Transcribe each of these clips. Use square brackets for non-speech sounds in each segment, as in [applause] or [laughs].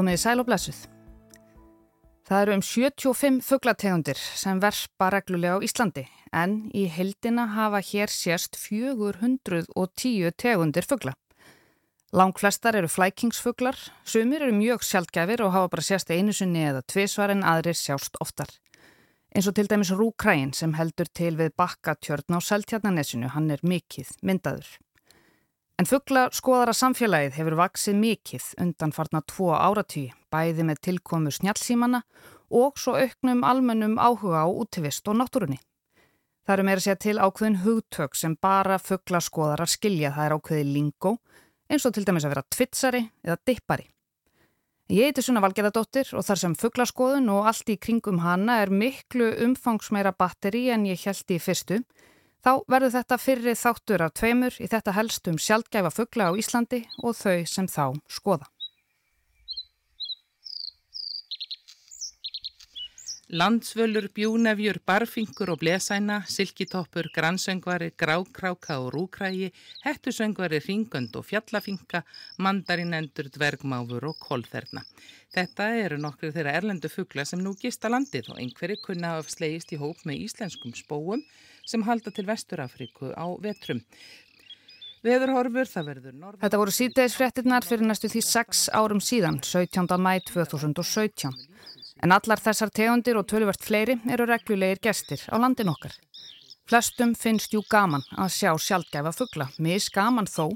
Komiði sæl og blessuð. Það eru um 75 fugglategundir sem verspa reglulega á Íslandi en í heldina hafa hér sérst 410 tegundir fuggla. Lang flestar eru flækingsfugglar, sumir eru mjög sjálfgæfir og hafa bara sérst einu sunni eða tvísvar en aðrir sjást oftar. Eins og til dæmis Rúkræin sem heldur til við bakkatjörn á Seltjarnanesinu, hann er mikill myndaður. En fuggla skoðara samfélagið hefur vaksið mikill undan farna tvo áratví, bæði með tilkomu snjálfsímanna og svo auknum almennum áhuga á útivist og náttúrunni. Það eru meira sér til ákveðin hugtök sem bara fuggla skoðarar skilja það er ákveði lingó, eins og til dæmis að vera tvitsari eða dippari. Ég heiti Sunna Valgerðardóttir og þar sem fugglaskoðun og allt í kringum hana er miklu umfangsmeira batteri en ég held í fyrstu, Þá verður þetta fyrri þáttur af tveimur í þetta helstum sjálfgæfa fuggla á Íslandi og þau sem þá skoða. Landsvölur, bjúnefjur, barfingur og blesæna, silkitoppur, grannsöngvari, grákráka og rúkrægi, hettusöngvari, ringönd og fjallafinka, mandarinendur, dvergmáfur og kolferna. Þetta eru nokkur þeirra erlendu fuggla sem nú gista landið og einhverju kunna af slegist í hóp með íslenskum spóum sem halda til Vesturafriku á vetrum. Veðurhorfur, það verður norð... Þetta voru síðdeisfrettinnar fyrir næstu því 6 árum síðan, 17. mæ 2017. En allar þessar tegundir og tölvert fleiri eru reglulegir gestir á landin okkar. Flestum finnst jú gaman að sjá sjálfgæfa fuggla, mis gaman þó,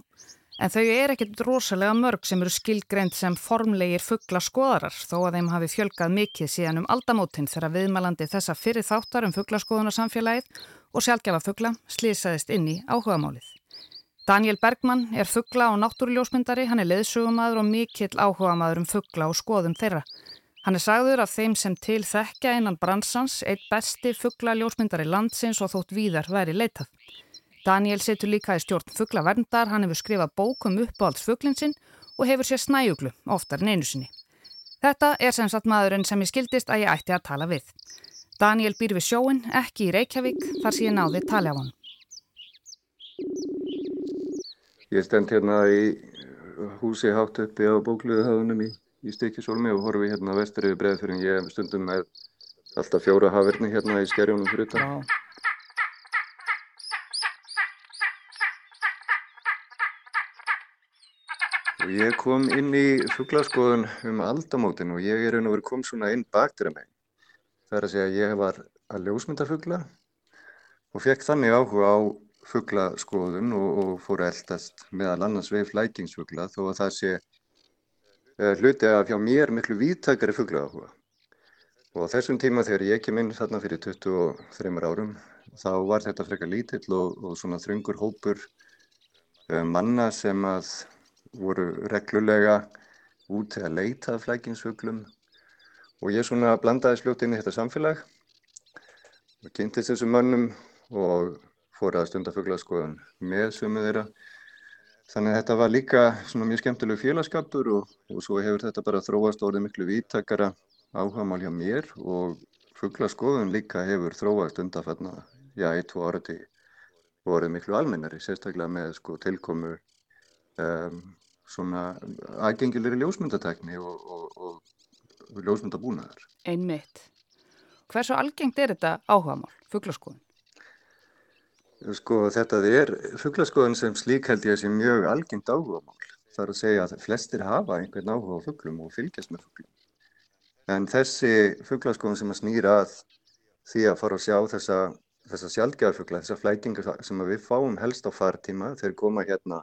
en þau er ekkert rosalega mörg sem eru skilgreynd sem formlegir fuggla skoðarar þó að þeim hafi fjölgað mikið síðan um aldamótin þegar viðmælandi þessa fyrir þáttar um fugglaskoðunarsamfélagið og sjálfgefa fuggla slýsaðist inn í áhugamálið. Daniel Bergman er fuggla og náttúruljósmyndari, hann er leðsugumæður og mikill áhugamæður um fuggla og skoðum þeirra. Hann er sagður af þeim sem til þekkja innan bransans eitt besti fuggla ljósmyndari landsins og þótt víðar væri leitað. Daniel setur líka í stjórn fuggla verndar, hann hefur skrifað bókum uppáhalds fugglinsinn og hefur sér snæjuglu oftar en einu sinni. Þetta er sem sagt maðurinn sem ég skildist að ég ætti að tala við. Daniel býr við sjóin, ekki í Reykjavík, þar ég náði tali af hann. Ég stend hérna í húsi hátt uppi á bókluðu höfunum í, í Stikisólmi og horfi hérna vestur yfir breðfyrir. Ég stundum með alltaf fjóra hafirni hérna í skerjónum fyrir þetta. Ég kom inn í fugglaskoðun um aldamótin og ég er verið kom svona inn baktur að mig. Það er að segja að ég var að ljósmynda fuggla og fekk þannig áhuga á fugglaskoðun og, og fór að eldast meðal annars veif lækingsfuggla þó að það sé uh, hluti að fjá mér miklu vítakari fuggla áhuga. Og á þessum tíma þegar ég kem inn þarna fyrir 23 árum þá var þetta frekar lítill og, og svona þröngur hópur uh, manna sem að voru reglulega út til að leita flækingsfuglum og ég svona blandaði sljótt inn í þetta samfélag og kynntist þessum mönnum og fór að stunda fugglaskoðun með sumið þeirra. Þannig að þetta var líka svona mjög skemmtilegu félagskapur og, og svo hefur þetta bara þróast orðið miklu vítakara áhagamál hjá mér og fugglaskoðun líka hefur þróast undanfarna, já, eitt, tvo og orðið miklu almennari, sérstaklega með sko tilkomu um, svona aðgengilegri ljósmyndatekni og, og, og ljósmyndabúnaðar. Einmitt. Hversu algengt er þetta áhugamál, fugglaskoðun? Sko þetta er fugglaskoðun sem slík held ég að sé mjög algengt áhugamál. Það er að segja að flestir hafa einhvern áhuga á fugglum og fylgjast með fugglum. En þessi fugglaskoðun sem að snýra að því að fara að sjá þessa, þessa sjálfgjafugla, þessa flætingar sem við fáum helst á fartíma, þeir koma hérna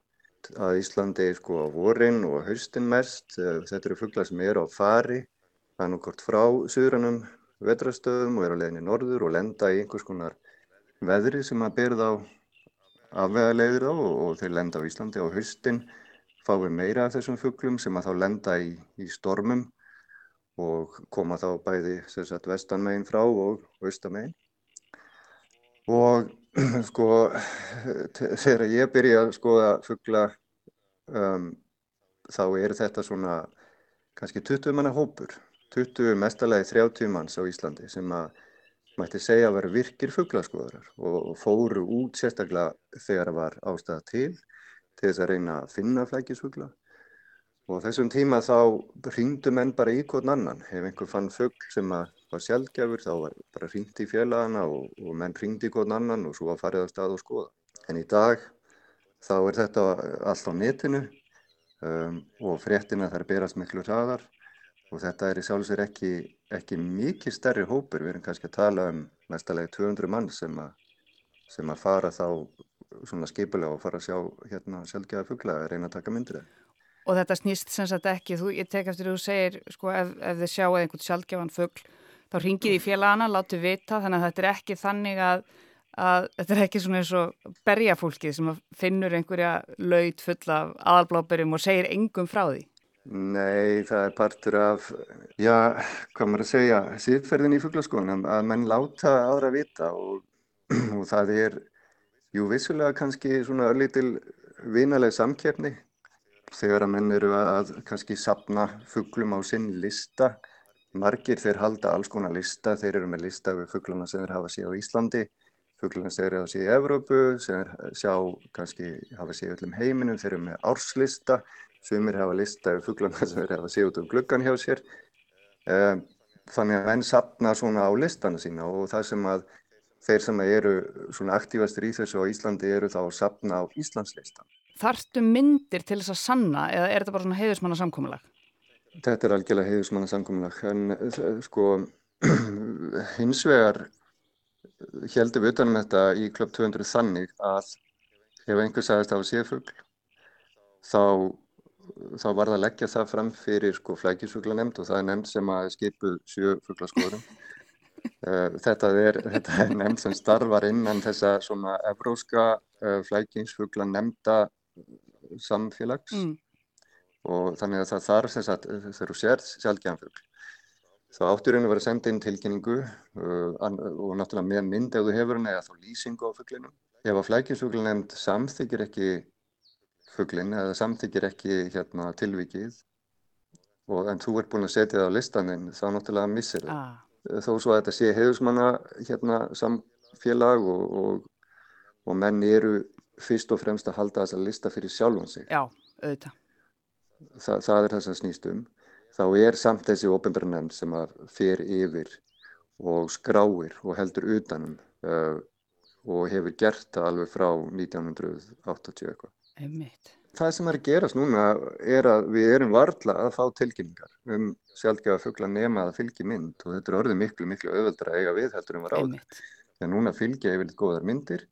að Íslandi sko á vorin og haustin mest. Þetta eru fugglar sem eru á fari annarkort frá suðrannum vetrastöðum og er á leginni norður og lenda í einhvers konar veðri sem að berða á afvega leiðir þá og, og þeir lenda á Íslandi á haustin fái meira af þessum fugglum sem að þá lenda í, í stormum og koma þá bæði sagt, vestanmegin frá og austamegin. Og [clears throat] sko þegar ég byrja að skoða fuggla um, þá er þetta svona kannski 20 manna hópur 20 mestalagi 30 manns á Íslandi sem að mætti segja að vera virkir fugglaskoðarar og fóru út sérstaklega þegar það var ástæða til til þess að reyna að finna flækisfugla Og þessum tíma þá ringdu menn bara í hvern annan. Ef einhver fann fuggl sem var sjálfgjafur þá var bara ringt í félagana og, og menn ringdi í hvern annan og svo var farið á stað og skoða. En í dag þá er þetta allt á netinu um, og fréttina þær berast miklu hraðar og þetta er í sjálfsvegar ekki, ekki mikið stærri hópur. Við erum kannski að tala um næstalegi 200 mann sem, a, sem að fara þá svona skipulega og fara að sjá hérna sjálfgeða fuggla að reyna að taka myndir það. Og þetta snýst sem sagt ekki, þú, ég tek eftir að þú segir, sko, ef, ef þið sjáu einhvern sjálfgefan fuggl, þá ringið í félagana, látu vita, þannig að þetta er ekki þannig að, að þetta er ekki svona eins og berjafólkið sem finnur einhverja laut fulla af aðalbláberjum og segir engum frá því. Nei, það er partur af, já, hvað maður að segja, síðferðin í fugglaskónum, að menn láta aðra vita og, [clears throat] og það er, jú, vissulega kannski svona örlítil vinaleg samkeppni þegar að menn eru að kannski sapna fugglum á sinn lista. Margir þeir halda alls konar lista, þeir eru með lista við fuggluna sem þeir hafa síðan á Íslandi, fuggluna sem þeir hafa síðan í Evrópu, sem þeir sjá kannski hafa síðan öllum heiminum, þeir eru með árslista, sumir hafa lista við fuggluna [laughs] sem þeir hafa síðan út um gluggan hjá sér. Ehm, þannig að menn sapna svona á listana sína og það sem að þeir sem eru svona aktífastur í þessu á Íslandi eru þá að sapna á Íslandslistan þartu myndir til þess að sanna eða er þetta bara svona heiðusmanna samkómulag? Þetta er algjörlega heiðusmanna samkómulag en eh, sko [clears throat] hins vegar heldum við utanum þetta í klub 200 þannig að ef einhver sagðist á séfugl þá, þá var það að leggja það fram fyrir sko flækisfugla nefnd og það er nefnd sem að skipu sjöfuglaskoðum [laughs] eh, þetta er, þetta er nefnd sem starfar innan þessa svona evróska uh, flækingsfugla nefnda samfélags mm. og þannig að það þarf þess að þegar þú sér sjálfgefnfugl þá áttur einu að senda inn tilkynningu uh, og náttúrulega með mynd ef þú hefur henni eða þá lýsingu á fugglinum. Ef að flækjusfuggl nefnd samþykir ekki fugglin eða samþykir ekki hérna, tilvikið og, en þú ert búin að setja það á listaninn þá náttúrulega missir það. Ah. Þó svo að þetta sé heiðusmanna hérna, samfélag og, og, og menn eru fyrst og fremst að halda þessa lista fyrir sjálfum sig. Já, auðvitað. Þa, það er þess að snýst um. Þá er samt þessi ofinbjörnarnefnd sem að fer yfir og skráir og heldur utanum uh, og hefur gert það alveg frá 1980 eitthvað. Einmitt. Það sem er að gerast núna er að við erum varla að fá tilkynningar um sjálfgefa fuggla nema að fylgi mynd og þetta er orðið miklu, miklu auðvöldra að eiga við heldur um að ráða. Þegar núna fylgja yfirleitt góðar myndir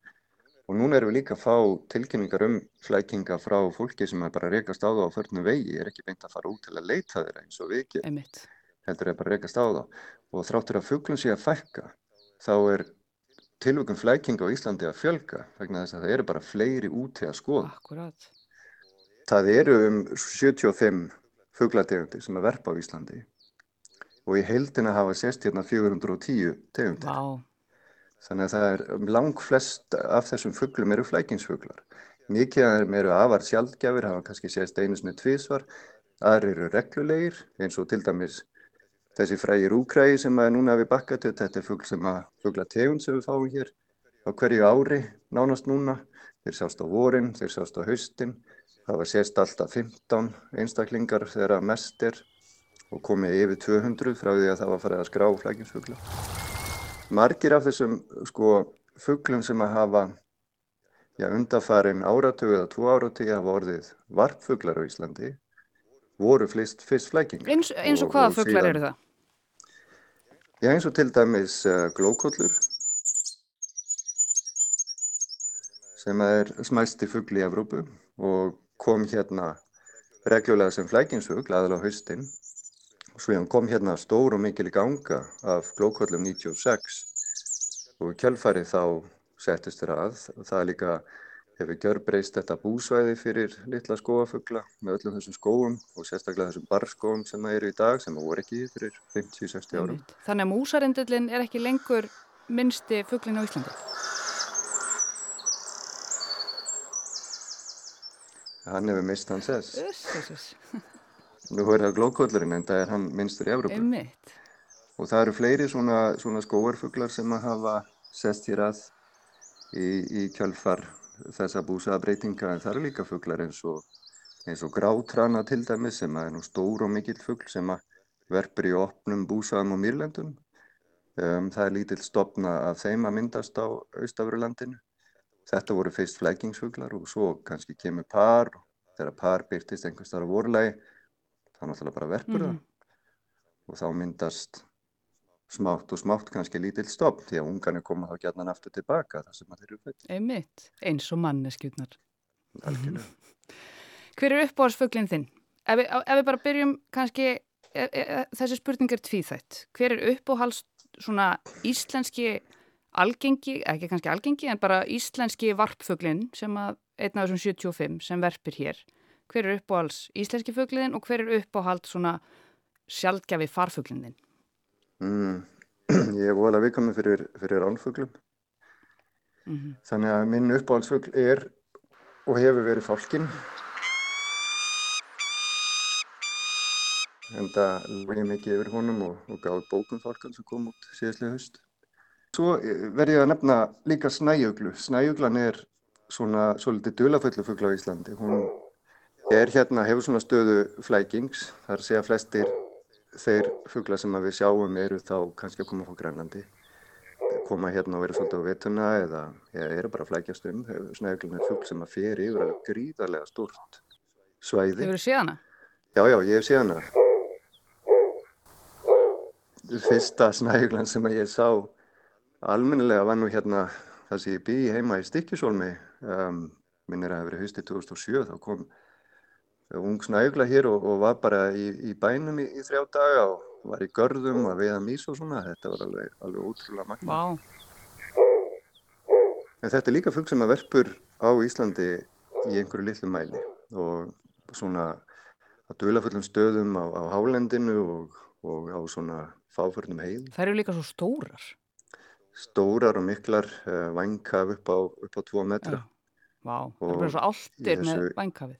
Og núna erum við líka að fá tilkynningar um flækinga frá fólki sem er bara að rekast á það á förnum vegi, er ekki beint að fara út til að leita þeirra eins og við ekki. Einmitt. Heldur er bara að rekast á það. Og þráttur að fugglum sé að fækka, þá er tilvökum flækinga á Íslandi að fjölga, vegna þess að það eru bara fleiri úti að skoða. Akkurát. Það eru um 75 fugglategundir sem er verpa á Íslandi og í heildina hafa sérst hérna 410 tegundir. Vá. Þannig að það er lang flest af þessum fugglum eru flækingsfuglar. Mikið af þeim eru afar sjálfgjafir, hafa kannski sést einu sinni tvísvar. Aðri eru reglulegir eins og til dæmis þessi frægir úkrægi sem er núna við bakkatu. Þetta er fuggl sem að fuggla tegund sem við fáum hér á hverju ári nánast núna. Þeir sást á vorin, þeir sást á haustin. Það var sést alltaf 15 einstaklingar þegar mest er og komið yfir 200 frá því að það var farið að skrá flækingsfugla. Margir af þessum sko fugglum sem að hafa já, undafarin áratögu eða tvo áratögu hafa orðið varpfuglar á Íslandi voru flest fyrst flækingar. Eins, eins og, og hvaða fuglar eru það? Já eins og til dæmis uh, glókollur sem er smæsti fuggli í Evrópu og kom hérna reglulega sem flækingsfugl aðal á haustinn Svo kom hérna stór og mikil í ganga af glókvöldum 96 og kjölfarið þá settist þér að. Það líka hefur gjörbreyst þetta búsvæði fyrir litla skóafugla með öllum þessum skóum og sérstaklega þessum barskóum sem það eru í dag sem það voru ekki fyrir 50-60 árum. Þannig að músarindillin er ekki lengur minnsti fuglin á Íslandi? Hann hefur mist hans þess. [laughs] Nú er það glókvöldurinn en það er hann minnstur í Evrópu. Einmitt. Og það eru fleiri svona, svona skóarfuglar sem að hafa sest hér að í, í kjálfar þessa búsaðabreitinga en það eru líka fuglar eins og eins og grátrana til dæmis sem er nú stór og mikill fuggl sem verpur í opnum búsaðum og mýrlendum. Um, það er lítill stopna að þeim að myndast á Austafurlandinu. Þetta voru fyrst flækingsfuglar og svo kannski kemur par og þegar par byrtist einhvers þar á vorlegi þá náttúrulega bara verpur það mm. og þá myndast smátt og smátt kannski lítill stopp því að ungarnir koma þá gætnan aftur tilbaka þar sem þeir eru fætt. Einmitt, eins og manneskjutnar. Algjörlega. Hver er uppáhaldsfuglinn þinn? Ef ef við bara byrjum kannski, e, e, e, þessi spurning er tvíþætt. Hver er uppáhalds svona íslenski algengi, ekki kannski algengi, en bara íslenski varpfuglinn sem að einn af þessum 75 sem verpir hér. Hver er uppáhalds íslenski fuglinn og hver er uppáhalds svona sjálfgefi farfuglinn þinn? Mm. [clears throat] Ég er vika mig fyrir, fyrir ánfuglum. Mm -hmm. Þannig að minn uppáhaldsfugl er og hefur verið fálkinn. en það lóði mikið yfir honum og, og gáði bókum fólkan sem kom út síðastlega höst. Svo eh, verði ég að nefna líka snæjöglu. Snæjöglan er svona svolítið dölaföllu fuggla á Íslandi. Hún er hérna, hefur svona stöðu flækings. Það er að segja flestir þeir fuggla sem við sjáum eru þá kannski að koma frá Grænlandi. Koma hérna og vera svolítið á vetuna eða, eru bara að flækjast um. Snæjöglan er fuggl sem að fer yfir alveg gríðarlega stort svæði. Hefur þið séð hana? Já, já, ég hef séð hana fyrsta snæglan sem ég sá almennilega var nú hérna það sem ég bý heima í Stikkjusólmi um, minnir að það hefði verið haustið 2007 þá kom ung snægla hér og, og var bara í, í bænum í, í þrjá daga og var í görðum og veiða mís og svona þetta var alveg, alveg ótrúlega magna wow. en þetta er líka fugg sem að verpur á Íslandi í einhverju litlu mæli og svona að döla fullum stöðum á, á hálendinu og, og á svona fáförnum heið. Það eru líka svo stórar. Stórar og miklar, uh, eh, vangkaf upp á, á tvo metra. Vá, það er bara svo þessu... með vangkafið,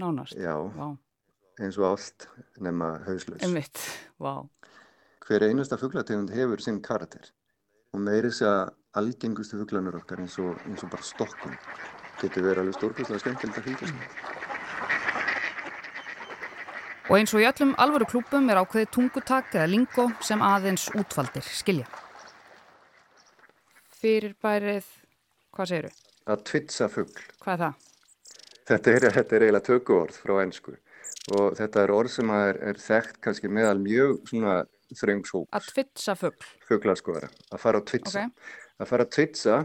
nánast. Já, Vá. eins og allt nema hauslaus. Einmitt, vá. Hver einasta fugglategund hefur sinn karakter og meiri þess að algengustu fugglanur okkar eins og, eins og bara stokkum getur verið alveg stórkvæmslega skemmtilegt að hlýta sem. Og eins og í öllum alvöru klúpum er ákveði tungutak eða lingo sem aðeins útvaldir skilja. Fyrirbærið, hvað segir þau? Að tvitsa fuggl. Hvað er það? Þetta er, þetta er eiginlega tökuorð frá ennsku og þetta er orð sem er, er þekkt kannski meðal mjög svona þröngshóps. Að tvitsa fuggl? Fugglaskoðara, að fara að tvitsa. Okay. Að fara að tvitsa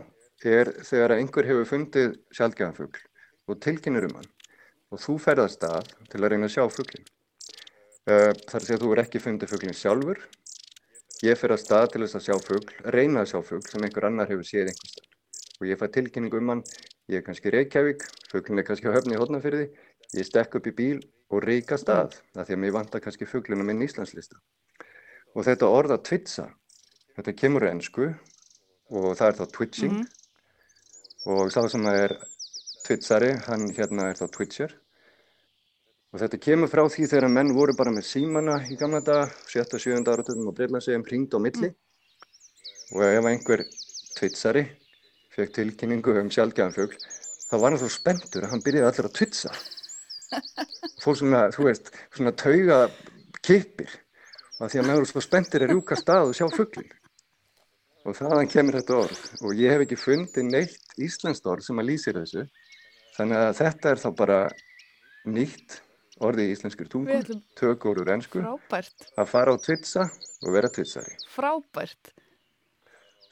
er þegar einhver hefur fundið sjálfgæðan fuggl og tilkynir um hann og þú ferðast að til að reyna að sjá fugglin. Uh, þar sé að þú er ekki fundið fugglinn sjálfur. Ég fer að stað til þess að sjá fuggl, reyna að sjá fuggl sem einhver annar hefur séð einhver stað. Og ég fæ tilkynningu um hann, ég er kannski Reykjavík, fugglinn er kannski á höfni í hodnafyrði, ég stekk upp í bíl og reyka stað, það því að mér vantar kannski fugglinn á minn Íslandslista. Og þetta orða tvitsa, þetta kemur ennsku og það er þá twitching mm -hmm. og sá sem er tvitsari, hann hérna er þá twitcher Og þetta kemur frá því þegar menn voru bara með símana í gamla daga, 7. og 7. áratöfum og breyðlandsegum hringd á milli. Mm. Og ef einhver tvitsari fekk tilkynningu um sjálfgæðanfjögl, þá var hann svo spenntur að hann byrjaði allir að tvitsa. [laughs] Fólk svona, þú veist, svona tauga kipir. Og því að voru svo spenntur að rjúka stað og sjá fugglin. Og þaðan kemur þetta orð. Og ég hef ekki fundið neitt íslenskt orð sem að lýsir þessu. Þannig að þetta er þá bara nýtt orði í íslenskri tungu, tökur úr ennsku, að fara á tvitsa og vera tvitsari. Frábært.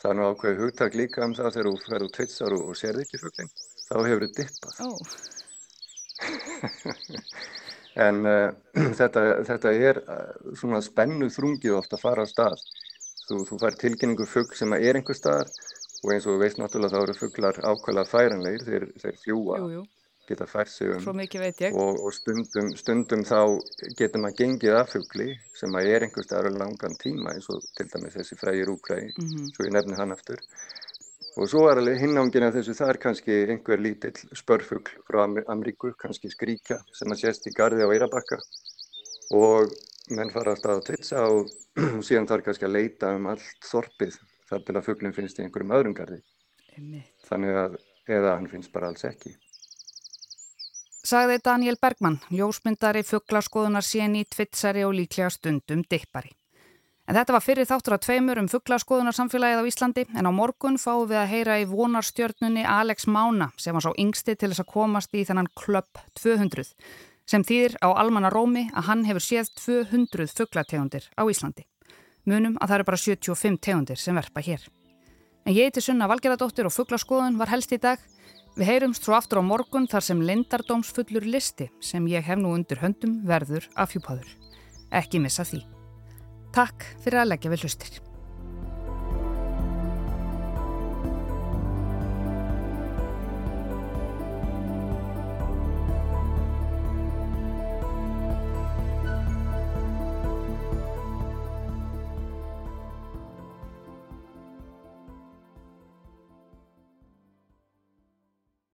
Það er nú ákveð hugtak líka um það þegar þú fer á tvitsar og, og sérði ekki fugglinn, þá hefur þið dippað. Oh. [laughs] en uh, [clears throat] þetta, þetta er uh, svona spennu þrungið ofta að fara á stað. Þú, þú fær tilkynningu fuggl sem er einhver staðar og eins og þú veist náttúrulega þá eru fugglar ákveðlega færanleir, þeir, þeir fljúa. Jú, jú geta fært sig um. Og, og stundum, stundum þá getur maður gengið af fugli sem að er einhver staðar langan tíma eins og til dæmis þessi frægir úkræði mm -hmm. svo ég nefni hann aftur. Og svo er alveg hinnángin af þessu það er kannski einhver lítill spörfugl frá Amríku, kannski skríkja sem að sést í gardi á Eirabakka og menn fara alltaf að tvitsa [clears throat] og, síðan þarf kannski að leita um allt þorpið þar til að fuglinn finnst í einhverjum öðrum gardi þannig að eða hann finnst bara alls ekki sagði Daniel Bergman, ljósmyndari, fugglaskoðunar, séni, tvitsari og líklega stundum dippari. En þetta var fyrir þáttur að tveimur um fugglaskoðunar samfélagið á Íslandi en á morgun fáum við að heyra í vonarstjörnunni Alex Mána sem var svo yngsti til þess að komast í þennan klubb 200 sem þýðir á almanna rómi að hann hefur séð 200 fugglategundir á Íslandi. Munum að það eru bara 75 tegundir sem verpa hér. En ég til sunna Valgeradóttir og fugglaskoðun var helst í dag. Við heyrumst svo aftur á morgun þar sem lindardómsfullur listi sem ég hef nú undir höndum verður afhjúpaður. Ekki missa því. Takk fyrir að leggja við hlustir.